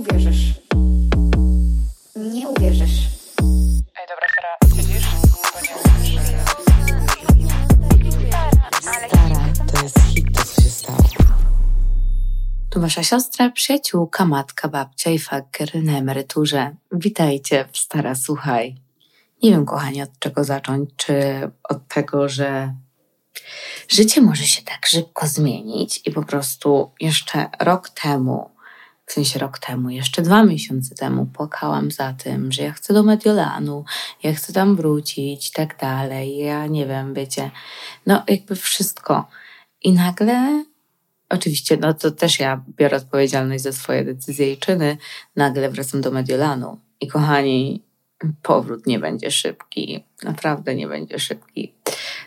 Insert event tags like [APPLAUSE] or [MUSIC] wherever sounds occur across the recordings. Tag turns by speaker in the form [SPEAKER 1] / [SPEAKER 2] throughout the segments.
[SPEAKER 1] uwierzysz. Nie uwierzysz.
[SPEAKER 2] Ej, dobra, Sara, siedzisz? Bo nie
[SPEAKER 3] Stara, to jest hit, to co się stało.
[SPEAKER 4] Tu wasza siostra, przyjaciółka, matka, babcia i faker na emeryturze. Witajcie w Stara Słuchaj. Nie wiem, kochani, od czego zacząć. Czy od tego, że życie może się tak szybko zmienić i po prostu jeszcze rok temu, w sensie rok temu, jeszcze dwa miesiące temu płakałam za tym, że ja chcę do Mediolanu, ja chcę tam wrócić i tak dalej. Ja nie wiem, wiecie, no jakby wszystko. I nagle Oczywiście, no to też ja biorę odpowiedzialność za swoje decyzje i czyny. Nagle wracam do Mediolanu. I kochani, powrót nie będzie szybki. Naprawdę nie będzie szybki.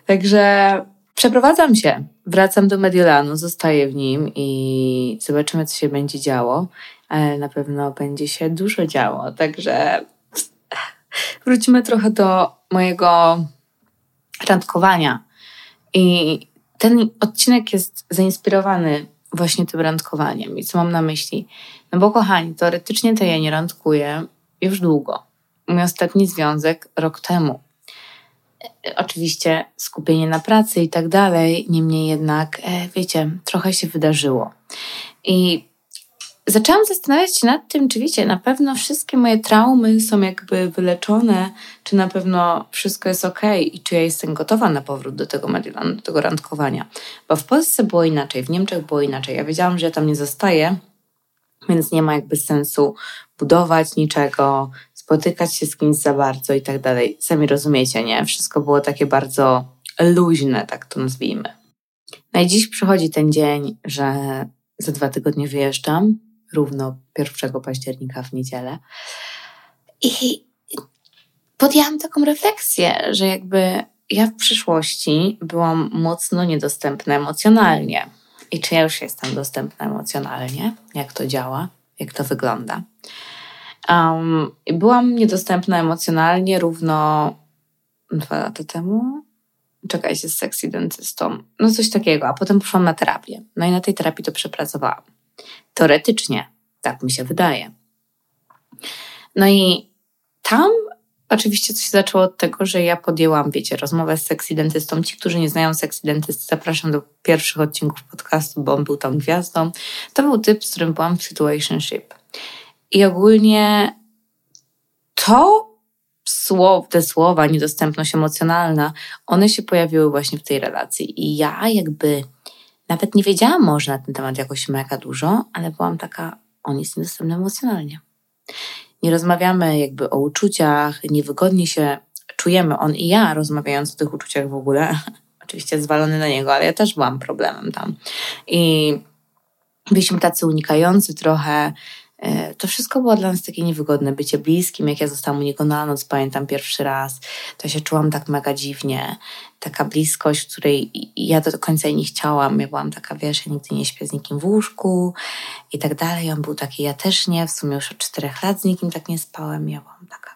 [SPEAKER 4] Także przeprowadzam się. Wracam do Mediolanu, zostaję w nim i zobaczymy, co się będzie działo. Ale na pewno będzie się dużo działo. Także wrócimy trochę do mojego randkowania. I ten odcinek jest zainspirowany właśnie tym randkowaniem. I co mam na myśli? No bo kochani, teoretycznie to ja nie randkuję już długo. Mój ostatni związek rok temu. Oczywiście skupienie na pracy i tak dalej, niemniej jednak, e, wiecie, trochę się wydarzyło. I zaczęłam zastanawiać się nad tym, czy wiecie, na pewno wszystkie moje traumy są jakby wyleczone, czy na pewno wszystko jest ok i czy ja jestem gotowa na powrót do tego do tego randkowania. Bo w Polsce było inaczej, w Niemczech było inaczej. Ja wiedziałam, że ja tam nie zostaję, więc nie ma jakby sensu budować niczego, spotykać się z kimś za bardzo i tak dalej. Sami rozumiecie, nie? Wszystko było takie bardzo luźne, tak to nazwijmy. No i dziś przychodzi ten dzień, że za dwa tygodnie wyjeżdżam, równo 1 października w niedzielę. I podjęłam taką refleksję, że jakby ja w przyszłości byłam mocno niedostępna emocjonalnie. I czy ja już jestem dostępna emocjonalnie? Jak to działa? Jak to wygląda? Um, byłam niedostępna emocjonalnie równo dwa lata temu. Czekajcie, z sexy dentystą. No coś takiego. A potem poszłam na terapię. No i na tej terapii to przepracowałam. Teoretycznie. Tak mi się wydaje. No i tam oczywiście coś się zaczęło od tego, że ja podjęłam, wiecie, rozmowę z sexy dentystą. Ci, którzy nie znają sexy dentysty, zapraszam do pierwszych odcinków podcastu, bo on był tam gwiazdą. To był typ, z którym byłam w situationship. I ogólnie to słow, te słowa, niedostępność emocjonalna, one się pojawiły właśnie w tej relacji. I ja jakby nawet nie wiedziałam może na ten temat jakoś mega dużo, ale byłam taka, on jest niedostępny emocjonalnie. Nie rozmawiamy jakby o uczuciach, niewygodnie się czujemy, on i ja, rozmawiając o tych uczuciach w ogóle. [LAUGHS] Oczywiście zwalony na niego, ale ja też byłam problemem tam. I byliśmy tacy unikający trochę, to wszystko było dla nas takie niewygodne. Bycie bliskim, jak ja zostałam u niego na noc, pamiętam pierwszy raz, to się czułam tak mega dziwnie. Taka bliskość, której ja do końca nie chciałam. Ja byłam taka, wiesz, ja nigdy nie śpię z nikim w łóżku i tak dalej. On był taki, ja też nie. W sumie już od czterech lat z nikim tak nie spałem. Ja byłam taka,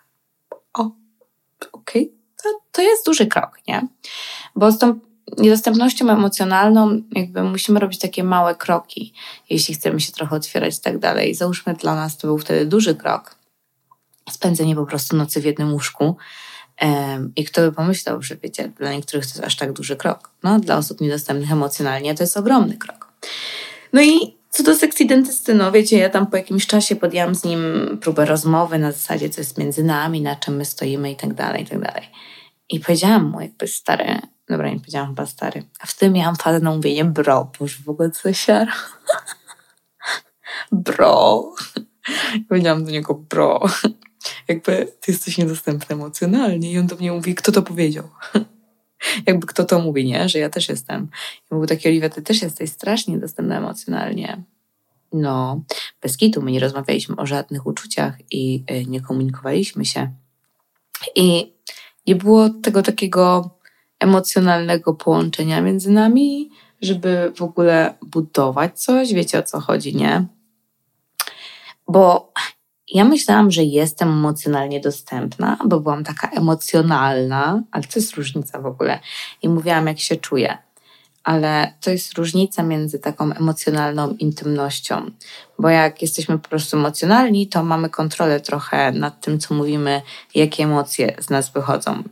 [SPEAKER 4] o, okej, okay. to, to jest duży krok, nie? Bo z tą niedostępnością emocjonalną jakby musimy robić takie małe kroki, jeśli chcemy się trochę otwierać i tak dalej. Załóżmy dla nas to był wtedy duży krok. Spędzenie po prostu nocy w jednym łóżku. I kto by pomyślał, że wiecie, dla niektórych to jest aż tak duży krok. No, dla osób niedostępnych emocjonalnie to jest ogromny krok. No i co do sekcji dentysty, no wiecie, ja tam po jakimś czasie podjęłam z nim próbę rozmowy na zasadzie, co jest między nami, na czym my stoimy i tak dalej, i tak dalej. I powiedziałam mu jakby, stary, Dobra, nie powiedziałam chyba stary. A w tym miałam fazę na mówienie bro, bo już w ogóle co się [LAUGHS] Bro. Powiedziałam do niego bro. [LAUGHS] Jakby ty jesteś niedostępny emocjonalnie. I on do mnie mówi, kto to powiedział? [LAUGHS] Jakby kto to mówi, nie? Że ja też jestem. I był taki, Oliwia, ty też jesteś strasznie niedostępna emocjonalnie. No, bez kitu, my nie rozmawialiśmy o żadnych uczuciach i nie komunikowaliśmy się. I nie było tego takiego emocjonalnego połączenia między nami, żeby w ogóle budować coś. Wiecie o co chodzi, nie? Bo ja myślałam, że jestem emocjonalnie dostępna, bo byłam taka emocjonalna, ale to jest różnica w ogóle. I mówiłam, jak się czuję. ale to jest różnica między taką emocjonalną intymnością. Bo jak jesteśmy po prostu emocjonalni, to mamy kontrolę trochę nad tym, co mówimy, jakie emocje z nas wychodzą.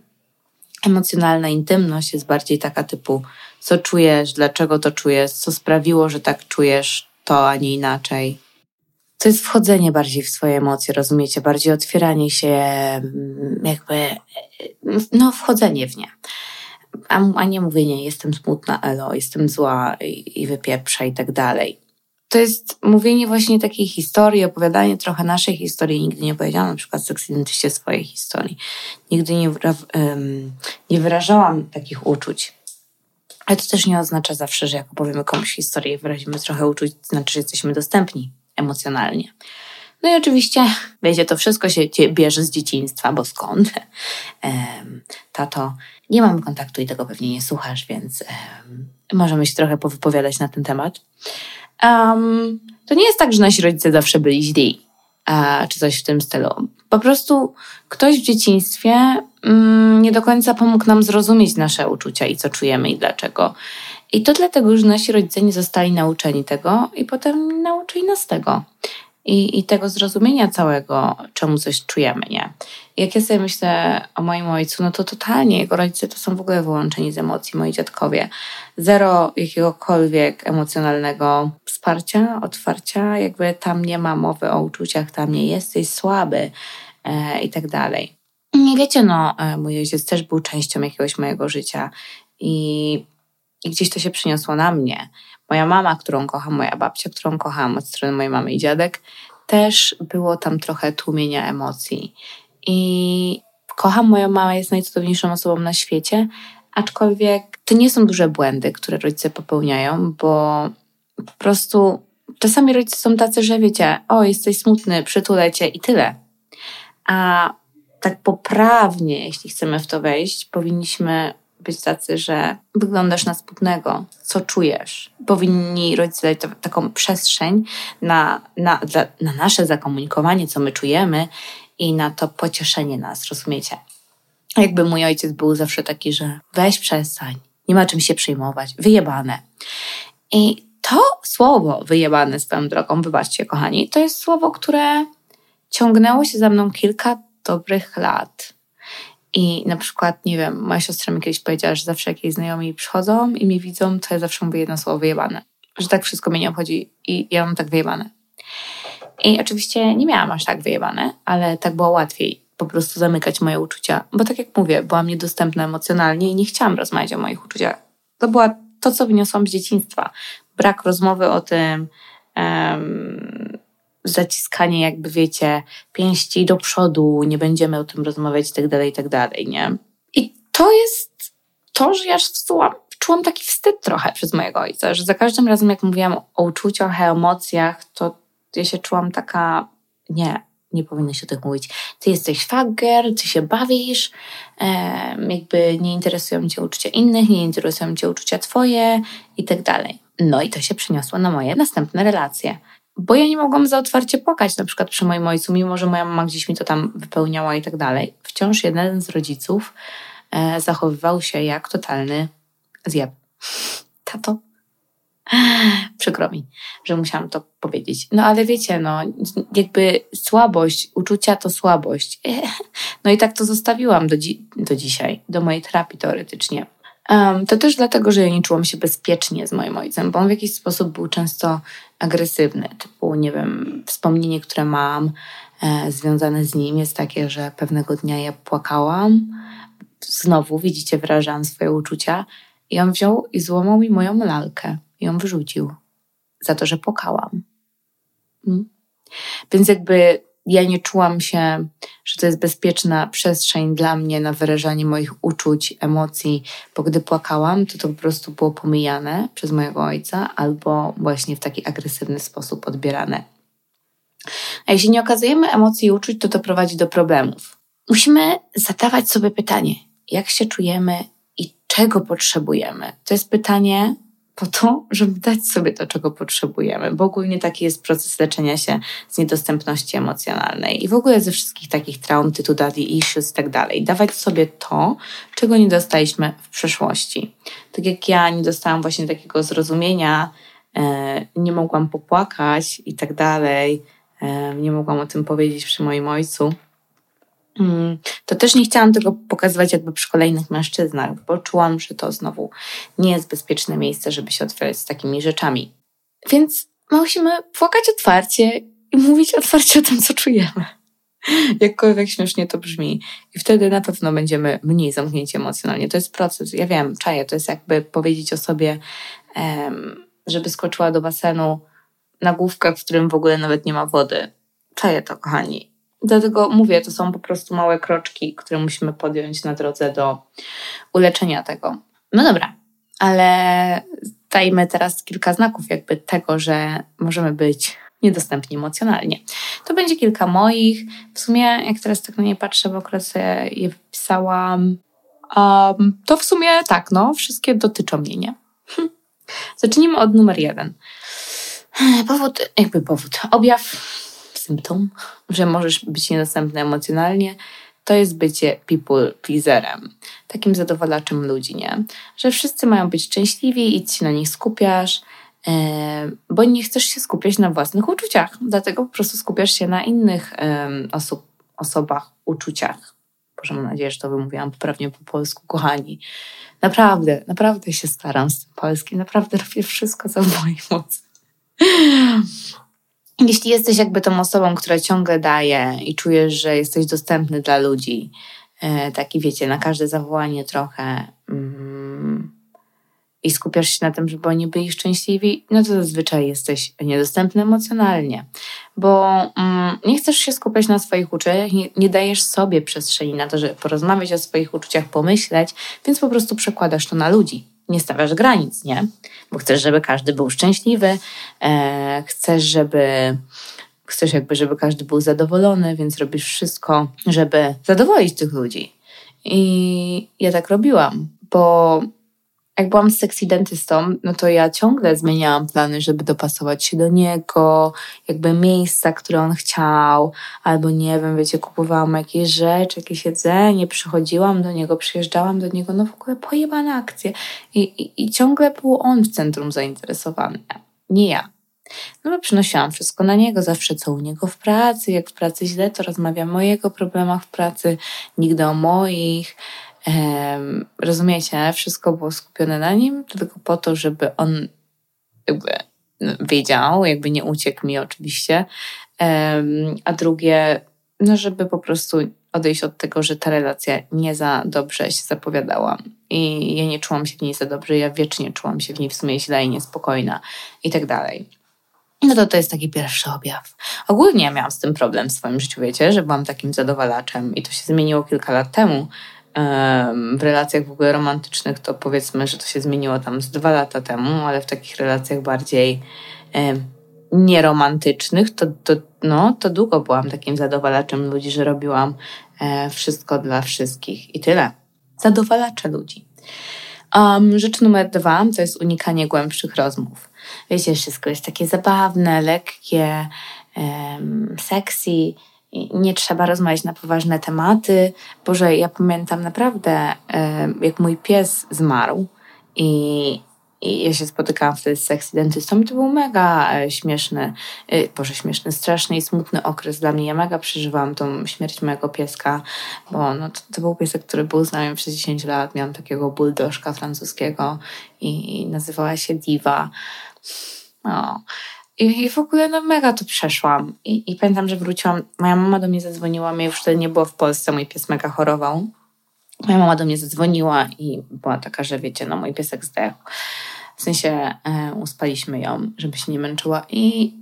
[SPEAKER 4] Emocjonalna intymność jest bardziej taka typu, co czujesz, dlaczego to czujesz, co sprawiło, że tak czujesz to, a nie inaczej. To jest wchodzenie bardziej w swoje emocje, rozumiecie? Bardziej otwieranie się, mm, jakby, no, wchodzenie w nie. A, a nie mówienie, jestem smutna, elo, jestem zła i, i wypieprza i tak dalej. To jest mówienie właśnie takiej historii, opowiadanie trochę naszej historii. Nigdy nie powiedziałam na przykład seksydentyście swojej historii. Nigdy nie, nie wyrażałam takich uczuć. Ale to też nie oznacza zawsze, że jak opowiemy komuś historię i wyrazimy trochę uczuć, to znaczy, że jesteśmy dostępni emocjonalnie. No i oczywiście, wiecie, to wszystko się bierze z dzieciństwa, bo skąd? Um, tato, nie mamy kontaktu i tego pewnie nie słuchasz, więc możemy się trochę powypowiadać na ten temat. Um, to nie jest tak, że nasi rodzice zawsze byli źli, uh, czy coś w tym stylu. Po prostu ktoś w dzieciństwie um, nie do końca pomógł nam zrozumieć nasze uczucia i co czujemy i dlaczego. I to dlatego, że nasi rodzice nie zostali nauczeni tego i potem nauczyli nas tego i, i tego zrozumienia całego, czemu coś czujemy, nie? Jak ja sobie myślę o moim ojcu, no to totalnie jego rodzice to są w ogóle wyłączeni z emocji, moi dziadkowie. Zero jakiegokolwiek emocjonalnego wsparcia, otwarcia, jakby tam nie ma mowy o uczuciach, tam nie jesteś słaby e, i tak dalej. Nie wiecie, no, e, mój ojciec też był częścią jakiegoś mojego życia i, i gdzieś to się przyniosło na mnie. Moja mama, którą kocham, moja babcia, którą kocham od strony mojej mamy i dziadek, też było tam trochę tłumienia emocji. I kocham moją mamę, jest najcudowniejszą osobą na świecie, aczkolwiek to nie są duże błędy, które rodzice popełniają, bo po prostu czasami rodzice są tacy, że wiecie, o, jesteś smutny, przytulę cię i tyle. A tak poprawnie, jeśli chcemy w to wejść, powinniśmy być tacy, że wyglądasz na smutnego, co czujesz. Powinni rodzice dać taką przestrzeń na, na, dla, na nasze zakomunikowanie, co my czujemy i na to pocieszenie nas, rozumiecie? Jakby mój ojciec był zawsze taki, że weź przestań, nie ma czym się przejmować, wyjebane. I to słowo wyjebane swoją drogą, wybaczcie kochani, to jest słowo, które ciągnęło się za mną kilka dobrych lat. I na przykład, nie wiem, moja siostra mi kiedyś powiedziała, że zawsze jak jej znajomi przychodzą i mnie widzą, to ja zawsze mówię jedno słowo wyjebane. Że tak wszystko mnie nie obchodzi i ja mam tak wyjebane. I oczywiście nie miałam aż tak wyjebane, ale tak było łatwiej po prostu zamykać moje uczucia. Bo tak jak mówię, byłam niedostępna emocjonalnie i nie chciałam rozmawiać o moich uczuciach. To była to, co wyniosłam z dzieciństwa. Brak rozmowy o tym, um, zaciskanie jakby, wiecie, pięści do przodu, nie będziemy o tym rozmawiać i tak dalej, i tak dalej, nie? I to jest to, że ja czułam, czułam taki wstyd trochę przez mojego ojca, że za każdym razem, jak mówiłam o uczuciach, o emocjach, to ja się czułam taka, nie, nie powinno się o tym mówić. Ty jesteś fager, ty się bawisz, jakby nie interesują cię uczucia innych, nie interesują cię uczucia twoje i tak dalej. No i to się przeniosło na moje następne relacje. Bo ja nie mogłam za otwarcie płakać, na przykład przy moim ojcu, mimo że moja mama gdzieś mi to tam wypełniała i tak dalej. Wciąż jeden z rodziców e, zachowywał się jak totalny zjeb. Tato, Przykro mi, że musiałam to powiedzieć. No ale wiecie, no jakby słabość, uczucia to słabość. [LAUGHS] No i tak to zostawiłam do, dzi do dzisiaj, do mojej terapii teoretycznie. Um, to też dlatego, że ja nie czułam się bezpiecznie z moim ojcem, bo on w jakiś sposób był często agresywny. Typu, nie wiem, wspomnienie, które mam e, związane z nim jest takie, że pewnego dnia ja płakałam. Znowu, widzicie, wyrażałam swoje uczucia. I on wziął i złamał mi moją lalkę i ją wyrzucił za to, że płakałam. Hmm? Więc jakby ja nie czułam się, że to jest bezpieczna przestrzeń dla mnie na wyrażanie moich uczuć, emocji, bo gdy płakałam, to to po prostu było pomijane przez mojego ojca albo właśnie w taki agresywny sposób odbierane. A jeśli nie okazujemy emocji i uczuć, to to prowadzi do problemów. Musimy zadawać sobie pytanie, jak się czujemy i czego potrzebujemy. To jest pytanie, po to, żeby dać sobie to, czego potrzebujemy, bo ogólnie taki jest proces leczenia się z niedostępności emocjonalnej i w ogóle ze wszystkich takich traum, tytu daddy issues i tak dalej. Dawać sobie to, czego nie dostaliśmy w przeszłości. Tak jak ja nie dostałam właśnie takiego zrozumienia, e, nie mogłam popłakać i tak dalej, e, nie mogłam o tym powiedzieć przy moim ojcu, to też nie chciałam tego pokazywać jakby przy kolejnych mężczyznach, bo czułam, że to znowu nie jest bezpieczne miejsce, żeby się otwierać z takimi rzeczami. Więc musimy płakać otwarcie i mówić otwarcie o tym, co czujemy. Jakkolwiek śmiesznie to brzmi. I wtedy na pewno będziemy mniej zamknięci emocjonalnie. To jest proces. Ja wiem, czaję. To jest jakby powiedzieć o sobie, żeby skoczyła do basenu na główkach, w którym w ogóle nawet nie ma wody. Czaję to, kochani. Dlatego mówię, to są po prostu małe kroczki, które musimy podjąć na drodze do uleczenia tego. No dobra, ale dajmy teraz kilka znaków jakby tego, że możemy być niedostępni emocjonalnie. To będzie kilka moich. W sumie, jak teraz tak na nie patrzę, w okresie je wpisałam, um, to w sumie tak, no, wszystkie dotyczą mnie, nie? Hm. Zacznijmy od numer jeden. Powód, jakby powód, objaw symptom, że możesz być niedostępny emocjonalnie, to jest bycie people pleaserem, takim zadowalaczem ludzi, nie? Że wszyscy mają być szczęśliwi i się na nich skupiasz, yy, bo nie chcesz się skupiać na własnych uczuciach, dlatego po prostu skupiasz się na innych yy, osób, osobach, uczuciach. Boże, mam nadzieję, że to wymówiłam poprawnie po polsku, kochani. Naprawdę, naprawdę się staram z tym polskim, naprawdę robię wszystko, co w mojej mocy. Jeśli jesteś jakby tą osobą, która ciągle daje i czujesz, że jesteś dostępny dla ludzi, e, taki wiecie, na każde zawołanie trochę mm, i skupiasz się na tym, żeby oni byli szczęśliwi, no to zazwyczaj jesteś niedostępny emocjonalnie, bo mm, nie chcesz się skupiać na swoich uczuciach, nie, nie dajesz sobie przestrzeni na to, żeby porozmawiać o swoich uczuciach, pomyśleć, więc po prostu przekładasz to na ludzi nie stawiasz granic, nie? Bo chcesz, żeby każdy był szczęśliwy, e, chcesz, żeby chcesz jakby, żeby każdy był zadowolony, więc robisz wszystko, żeby zadowolić tych ludzi. I ja tak robiłam, bo jak byłam z sexy dentystą, no to ja ciągle zmieniałam plany, żeby dopasować się do niego, jakby miejsca, które on chciał, albo nie wiem, wiecie, kupowałam jakieś rzeczy, jakieś jedzenie, przychodziłam do niego, przyjeżdżałam do niego, no w ogóle pojebane akcje. I, i, i ciągle był on w centrum zainteresowany, nie ja. No bo przynosiłam wszystko na niego, zawsze co u niego w pracy, jak w pracy źle, to rozmawiam o jego problemach w pracy, nigdy o moich. Um, rozumiecie, wszystko było skupione na nim, tylko po to, żeby on jakby no, wiedział, jakby nie uciekł mi oczywiście, um, a drugie, no żeby po prostu odejść od tego, że ta relacja nie za dobrze się zapowiadała i ja nie czułam się w niej za dobrze, ja wiecznie czułam się w niej w sumie źle i niespokojna i tak dalej. No to to jest taki pierwszy objaw. Ogólnie miałam z tym problem w swoim życiu, wiecie, że byłam takim zadowalaczem i to się zmieniło kilka lat temu, w relacjach w ogóle romantycznych to powiedzmy, że to się zmieniło tam z dwa lata temu, ale w takich relacjach bardziej nieromantycznych, to, to, no, to długo byłam takim zadowalaczem ludzi, że robiłam e, wszystko dla wszystkich i tyle. Zadowalacze ludzi. Um, rzecz numer dwa to jest unikanie głębszych rozmów. Wiecie, wszystko jest takie zabawne, lekkie, um, sexy, nie trzeba rozmawiać na poważne tematy. Boże, ja pamiętam naprawdę, jak mój pies zmarł i, i ja się spotykałam wtedy z sexy dentystą i to był mega e, śmieszny, e, Boże, śmieszny, straszny i smutny okres dla mnie. Ja mega przeżywałam tą śmierć mojego pieska, bo no, to, to był piesek, który był z nami przez 10 lat. Miałam takiego buldożka francuskiego i, i nazywała się Diva. No. I, I w ogóle no mega to przeszłam. I, I pamiętam, że wróciłam, moja mama do mnie zadzwoniła, mnie już wtedy nie było w Polsce, mój pies mega chorował. Moja mama do mnie zadzwoniła i była taka, że wiecie, no mój piesek zdechł. W sensie e, uspaliśmy ją, żeby się nie męczyła i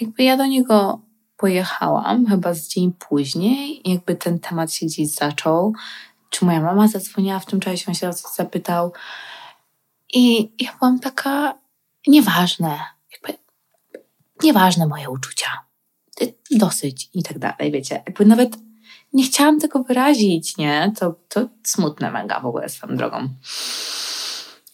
[SPEAKER 4] jakby ja do niego pojechałam chyba z dzień później, jakby ten temat się gdzieś zaczął. Czy moja mama zadzwoniła w tym czasie, on się o coś zapytał. I ja byłam taka, nieważne, nieważne moje uczucia, y, dosyć i tak dalej, wiecie, jakby nawet nie chciałam tego wyrazić, nie? To, to smutne mega w ogóle swoją drogą.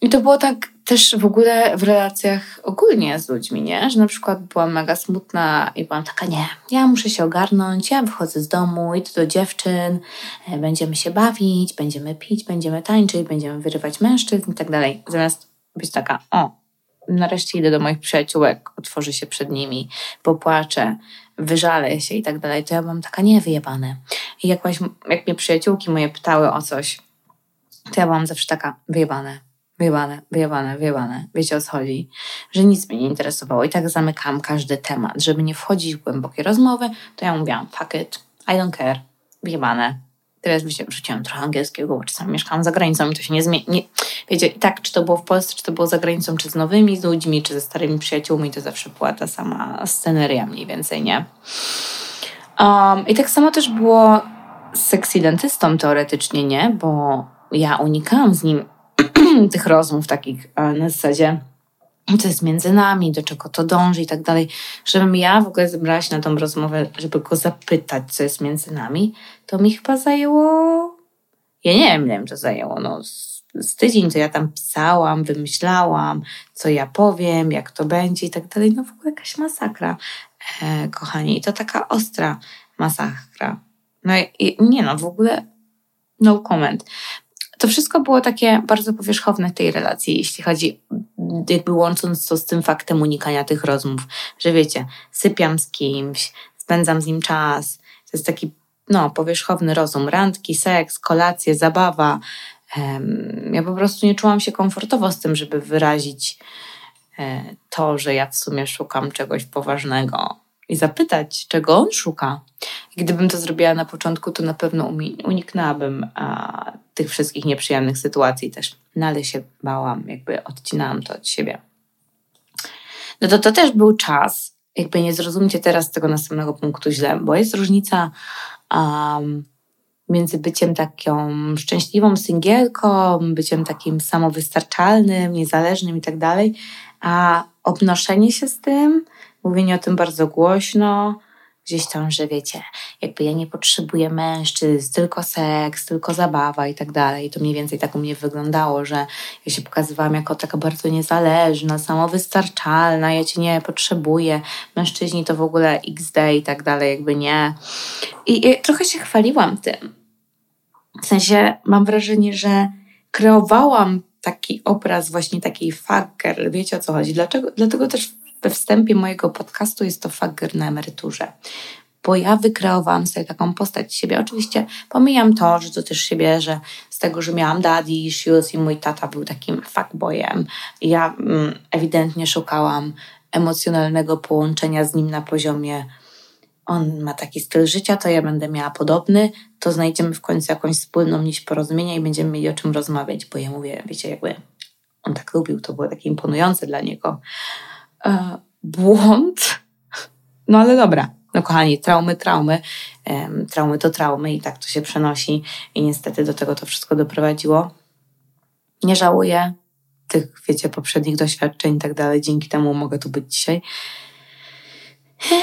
[SPEAKER 4] I to było tak też w ogóle w relacjach ogólnie z ludźmi, nie? Że na przykład byłam mega smutna i byłam taka, nie, ja muszę się ogarnąć, ja wychodzę z domu, idę do dziewczyn, e, będziemy się bawić, będziemy pić, będziemy tańczyć, będziemy wyrywać mężczyzn i tak dalej. Zamiast być taka, o, nareszcie idę do moich przyjaciółek, otworzę się przed nimi, popłaczę, wyżalę się i tak dalej, to ja byłam taka niewyjebane. I jak, jak mnie przyjaciółki moje pytały o coś, to ja byłam zawsze taka wyjebane, wyjebane, wyjebane, wyjebane. Wiecie o co chodzi? Że nic mnie nie interesowało i tak zamykam każdy temat. Żeby nie wchodzić w głębokie rozmowy, to ja mówiłam fuck it, I don't care, wyjebane. Teraz wiecie, wrzuciłam trochę angielskiego, bo czasami mieszkałam za granicą i to się nie zmieni. Wiecie, i tak, czy to było w Polsce, czy to było za granicą, czy z nowymi ludźmi, czy ze starymi przyjaciółmi, to zawsze była ta sama sceneria mniej więcej, nie? Um, I tak samo też było z seksidentystą teoretycznie, nie? Bo ja unikałam z nim [CLEARS THROAT] tych rozmów takich e, na zasadzie co jest między nami, do czego to dąży i tak dalej, żebym ja w ogóle zebrała się na tą rozmowę, żeby go zapytać, co jest między nami, to mi chyba zajęło, ja nie wiem, ile mi to zajęło, no z, tydzień, co ja tam pisałam, wymyślałam, co ja powiem, jak to będzie i tak dalej, no w ogóle jakaś masakra, e, kochani, i to taka ostra masakra. No i nie no, w ogóle no comment. To wszystko było takie bardzo powierzchowne w tej relacji, jeśli chodzi, jakby łącząc to z tym faktem unikania tych rozmów, że wiecie, sypiam z kimś, spędzam z nim czas. To jest taki, no, powierzchowny rozum. Randki, seks, kolacje, zabawa. Ja po prostu nie czułam się komfortowo z tym, żeby wyrazić e, to, że ja w sumie szukam czegoś poważnego i zapytać, czego on szuka. Gdybym to zrobiła na początku, to na pewno uniknęłabym tych wszystkich nieprzyjemnych sytuacji też. No ale się bałam, jakby odcinałam to od siebie. No to to też był czas, jakby nie zrozumcie teraz tego następnego punktu źle, bo jest różnica um, między byciem taką szczęśliwą singielką, byciem takim samowystarczalnym, niezależnym i tak dalej, a obnoszenie się z tym, mówienie o tym bardzo głośno, gdzieś tam, że wiecie, jakby ja nie potrzebuję mężczyzn, tylko seks, tylko zabawa i tak dalej. To mniej więcej tak u mnie wyglądało, że ja się pokazywałam jako taka bardzo niezależna, samowystarczalna, ja cię nie potrzebuję, mężczyźni to w ogóle XD i tak dalej, jakby nie. I, i trochę się chwaliłam tym. W sensie mam wrażenie, że kreowałam taki obraz właśnie takiej fucker, wiecie o co chodzi. Dlaczego? Dlatego też we wstępie mojego podcastu jest to Fagger na emeryturze. Bo ja wykreowałam sobie taką postać siebie. Oczywiście pomijam to, że to też się bierze z tego, że miałam daddy issues i mój tata był takim fuckboyem. Ja mm, ewidentnie szukałam emocjonalnego połączenia z nim na poziomie on ma taki styl życia, to ja będę miała podobny, to znajdziemy w końcu jakąś wspólną nić porozumienia i będziemy mieli o czym rozmawiać, bo ja mówię, wiecie, jakby on tak lubił, to było takie imponujące dla niego e, błąd. No ale dobra, no kochani, traumy, traumy, e, traumy to traumy i tak to się przenosi i niestety do tego to wszystko doprowadziło. Nie żałuję tych, wiecie, poprzednich doświadczeń i tak dalej, dzięki temu mogę tu być dzisiaj.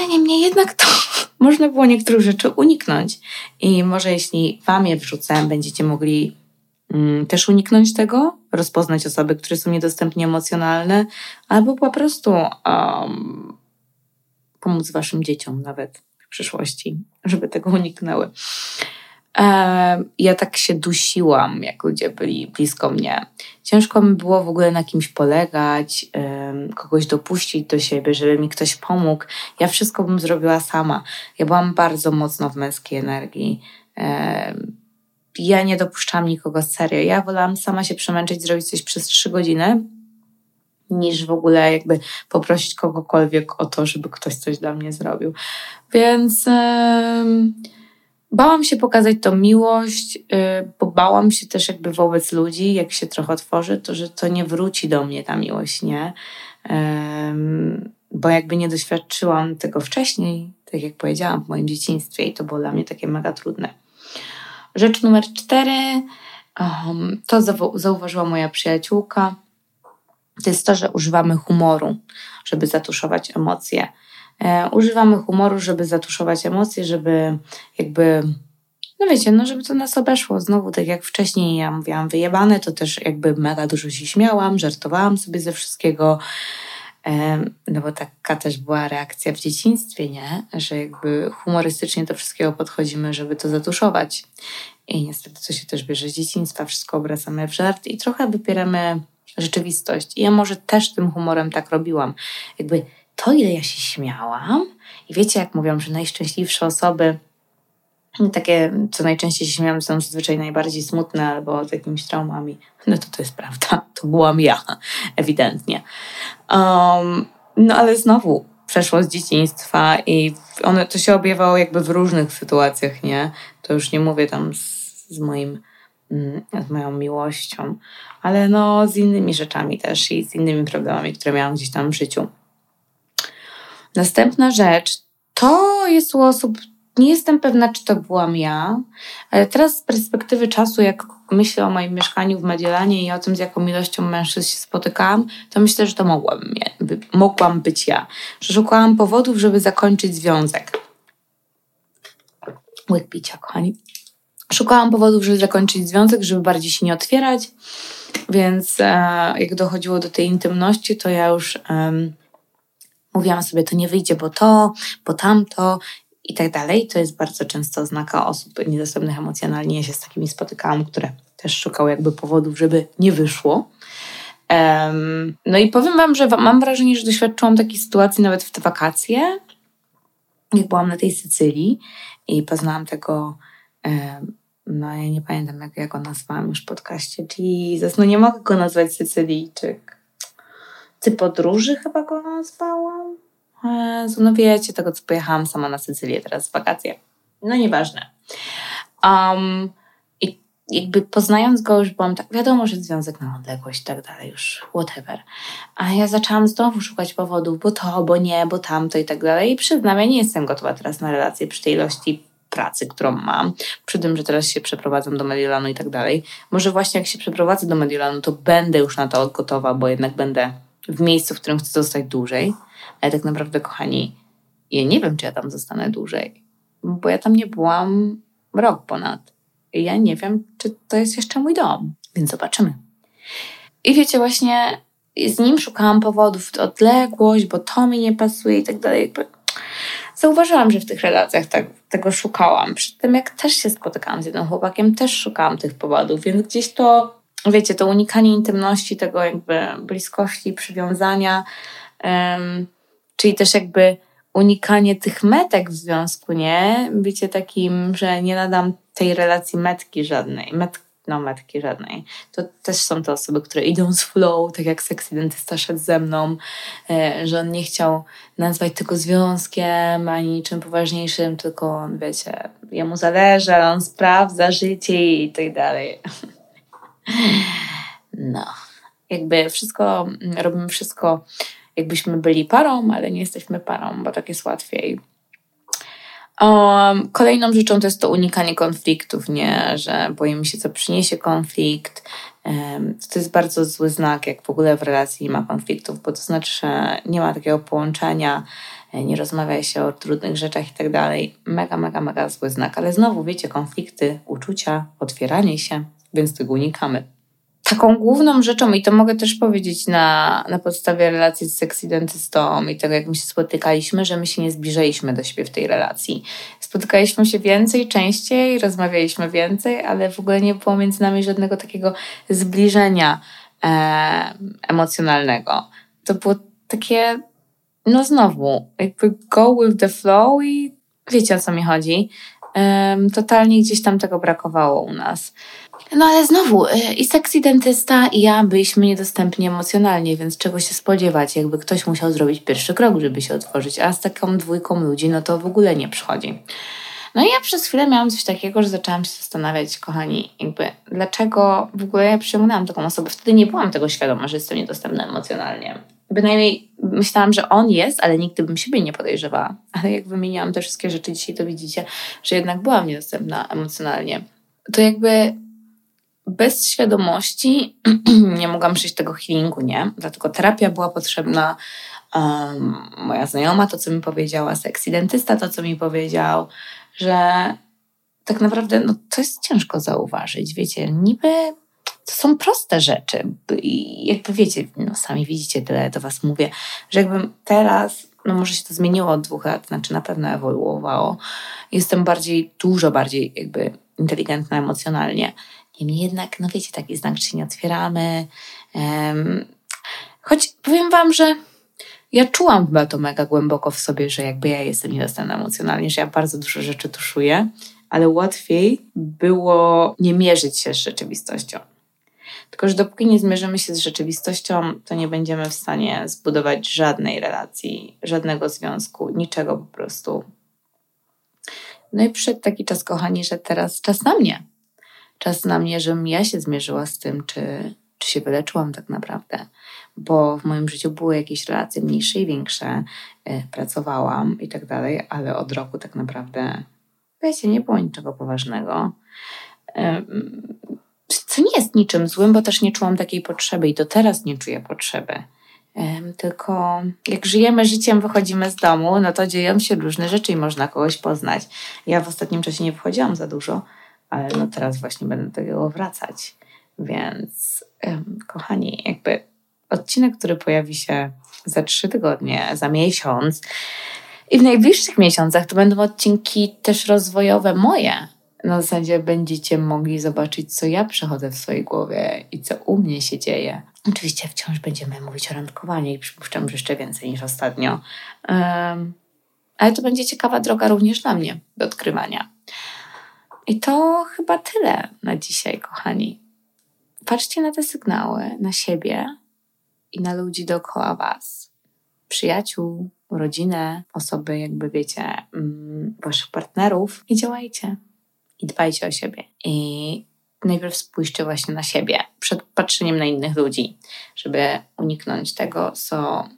[SPEAKER 4] Niemniej jednak to [LAUGHS] można było niektórych rzeczy uniknąć. I może jeśli Wam je wrzucę, będziecie mogli Mm, też uniknąć tego, rozpoznać osoby, które są niedostępnie emocjonalne, albo po prostu um, pomóc Waszym dzieciom nawet w przyszłości, żeby tego uniknęły. Ja tak się dusiłam, jak ludzie byli blisko mnie. Ciężko mi było w ogóle na kimś polegać, kogoś dopuścić do siebie, żeby mi ktoś pomógł. Ja wszystko bym zrobiła sama. Ja byłam bardzo mocno w męskiej energii ja nie dopuszczam nikogo serio. Ja wolałam sama się przemęczyć, zrobić coś przez trzy godziny, niż w ogóle jakby poprosić kogokolwiek o to, żeby ktoś coś dla mnie zrobił. Więc yy, bałam się pokazać tą miłość, yy, bo bałam się też jakby wobec ludzi, jak się trochę otworzy, to że to nie wróci do mnie ta miłość, nie? Bo jakby nie doświadczyłam tego wcześniej, tak jak powiedziałam, w moim dzieciństwie i to było dla mnie takie mega trudne. Rzecz numer cztery, to zauważyła moja przyjaciółka, to jest to, że używamy humoru, żeby zatuszować emocje. E, używamy humoru, żeby zatuszować emocje, żeby jakby no wiecie, no żeby to nas obeszło. Znowu, tak jak wcześniej ja mówiłam, wyjebane, to też jakby mega dużo się śmiałam, żartowałam sobie ze wszystkiego. No bo taka też była reakcja w dzieciństwie, nie? Że jakby humorystycznie do wszystkiego podchodzimy, żeby to zatuszować. I niestety to się też bierze z dzieciństwa, wszystko obracamy w żart i trochę wypieramy rzeczywistość. I ja może też tym humorem tak robiłam. Jakby to, ile ja się śmiałam, i wiecie, jak mówią, że najszczęśliwsze osoby, takie, co najczęściej się śmiałam, są zazwyczaj najbardziej smutne albo z jakimiś traumami. No to to jest prawda. [LAUGHS] To byłam ja, ewidentnie. Um, no ale znowu, przeszło z dzieciństwa i one, to się objawiało jakby w różnych sytuacjach, nie? To już nie mówię tam z, z moim mm, z moją miłością, ale no z innymi rzeczami też i z innymi problemami, które miałam gdzieś tam w życiu. Następna rzecz to jest u osób, nie jestem pewna, czy to byłam ja, ale teraz z perspektywy czasu, jak myślę o moim mieszkaniu w Mediolanie i o tym, z jaką ilością mężczyzn się spotykałam, to myślę, że to mogłam, mogłam być ja. Że szukałam powodów, żeby zakończyć związek. Łyk picia, kochani. Szukałam powodów, żeby zakończyć związek, żeby bardziej się nie otwierać, więc e, jak dochodziło do tej intymności, to ja już... E, mówiłam sobie, to nie wyjdzie, bo to, bo tamto i tak dalej. To jest bardzo często oznaka osób niedostępnych emocjonalnie. Ja się z takimi spotykałam, które też szukały jakby powodów, żeby nie wyszło. Um, no i powiem Wam, że mam wrażenie, że doświadczyłam takiej sytuacji nawet w te wakacje, jak byłam na tej Sycylii i poznałam tego, um, no ja nie pamiętam jak, jak go nazwałam już w podcaście, Jesus, no nie mogę go nazwać Sycylijczyk ty podróży chyba go nazwałam. Jezu, no wiecie tego, co pojechałam sama na Sycylię teraz w wakacje. No nieważne. Um, I jakby poznając go już byłam tak, wiadomo, że związek na odległość i tak dalej, już whatever. A ja zaczęłam znowu szukać powodów, bo to, bo nie, bo tamto i tak dalej. I przyznam, ja nie jestem gotowa teraz na relację przy tej ilości pracy, którą mam, przy tym, że teraz się przeprowadzam do Mediolanu i tak dalej. Może właśnie jak się przeprowadzę do Mediolanu, to będę już na to gotowa, bo jednak będę w miejscu, w którym chcę zostać dłużej, ale tak naprawdę, kochani, ja nie wiem, czy ja tam zostanę dłużej, bo ja tam nie byłam rok ponad. I ja nie wiem, czy to jest jeszcze mój dom, więc zobaczymy. I wiecie, właśnie z nim szukałam powodów, odległość, bo to mi nie pasuje i tak dalej. Zauważyłam, że w tych relacjach tak, tego szukałam. Przy tym, jak też się spotykałam z jednym chłopakiem, też szukałam tych powodów, więc gdzieś to wiecie, to unikanie intymności, tego jakby bliskości, przywiązania, um, czyli też jakby unikanie tych metek w związku, nie? Bycie takim, że nie nadam tej relacji metki żadnej, met, no metki żadnej. To też są te osoby, które idą z flow, tak jak sexy dentysta szedł ze mną, e, że on nie chciał nazwać tego związkiem, ani niczym poważniejszym, tylko on, wiecie, jemu zależy, ale on sprawdza życie i tak dalej. No, jakby wszystko, robimy wszystko, jakbyśmy byli parą, ale nie jesteśmy parą, bo tak jest łatwiej. Um, kolejną rzeczą to jest to unikanie konfliktów, nie, że boimy się, co przyniesie konflikt. Um, to jest bardzo zły znak, jak w ogóle w relacji nie ma konfliktów, bo to znaczy, że nie ma takiego połączenia, nie rozmawia się o trudnych rzeczach i tak dalej. Mega, mega, mega zły znak. Ale znowu, wiecie, konflikty, uczucia, otwieranie się, więc tego unikamy. Taką główną rzeczą, i to mogę też powiedzieć na, na podstawie relacji z seksidentystą i tego, jak my się spotykaliśmy, że my się nie zbliżaliśmy do siebie w tej relacji. Spotykaliśmy się więcej, częściej, rozmawialiśmy więcej, ale w ogóle nie było między nami żadnego takiego zbliżenia e, emocjonalnego. To było takie, no znowu, jakby go with the flow i wiecie o co mi chodzi. E, totalnie gdzieś tam tego brakowało u nas. No ale znowu, y, i sexy dentysta, i ja byliśmy niedostępni emocjonalnie, więc czego się spodziewać, jakby ktoś musiał zrobić pierwszy krok, żeby się otworzyć, a z taką dwójką ludzi, no to w ogóle nie przychodzi. No i ja przez chwilę miałam coś takiego, że zaczęłam się zastanawiać, kochani, jakby dlaczego w ogóle ja przyciągnęłam taką osobę. Wtedy nie byłam tego świadoma, że jestem niedostępna emocjonalnie. Bynajmniej myślałam, że on jest, ale nigdy bym siebie nie podejrzewała. Ale jak wymieniłam te wszystkie rzeczy dzisiaj, to widzicie, że jednak byłam niedostępna emocjonalnie. To jakby bez świadomości [CLEARS THROAT] nie mogłam przejść tego healingu, nie? Dlatego terapia była potrzebna. Um, moja znajoma to, co mi powiedziała, seks dentysta to, co mi powiedział, że tak naprawdę no, to jest ciężko zauważyć. Wiecie, niby to są proste rzeczy. I jakby wiecie, no sami widzicie, tyle do Was mówię, że jakbym teraz, no może się to zmieniło od dwóch lat, znaczy na pewno ewoluowało. Jestem bardziej, dużo bardziej jakby inteligentna emocjonalnie. Niemniej jednak, no wiecie, taki znak, czy się nie otwieramy. Um, choć powiem Wam, że ja czułam chyba to mega głęboko w sobie, że jakby ja jestem niedostępna emocjonalnie, że ja bardzo dużo rzeczy tuszuję, ale łatwiej było nie mierzyć się z rzeczywistością. Tylko, że dopóki nie zmierzymy się z rzeczywistością, to nie będziemy w stanie zbudować żadnej relacji, żadnego związku, niczego po prostu. No i przyszedł taki czas, kochani, że teraz czas na mnie. Czas na mnie, żebym ja się zmierzyła z tym, czy, czy się wyleczyłam tak naprawdę. Bo w moim życiu były jakieś relacje mniejsze i większe, yy, pracowałam i tak dalej, ale od roku tak naprawdę, wiecie, nie było niczego poważnego. Co nie jest niczym złym, bo też nie czułam takiej potrzeby i do teraz nie czuję potrzeby. Tylko jak żyjemy życiem, wychodzimy z domu, no to dzieją się różne rzeczy i można kogoś poznać. Ja w ostatnim czasie nie wychodziłam za dużo, ale no teraz właśnie będę do tego wracać. Więc, kochani, jakby odcinek, który pojawi się za trzy tygodnie, za miesiąc i w najbliższych miesiącach, to będą odcinki też rozwojowe moje, na zasadzie będziecie mogli zobaczyć, co ja przechodzę w swojej głowie i co u mnie się dzieje. Oczywiście wciąż będziemy mówić o randkowaniu i przypuszczam, że jeszcze więcej niż ostatnio. Um, ale to będzie ciekawa droga również dla mnie do odkrywania. I to chyba tyle na dzisiaj, kochani. Patrzcie na te sygnały, na siebie i na ludzi dookoła Was. Przyjaciół, rodzinę, osoby, jakby wiecie, mm, waszych partnerów i działajcie i dbajcie o siebie. I najpierw spójrzcie właśnie na siebie przed patrzeniem na innych ludzi, żeby uniknąć tego, co,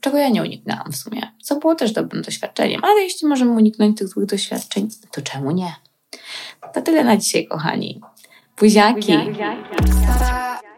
[SPEAKER 4] czego ja nie uniknęłam w sumie, co było też dobrym doświadczeniem. Ale jeśli możemy uniknąć tych złych doświadczeń, to czemu nie? To tyle na dzisiaj, kochani. Buziaki. Buziaki.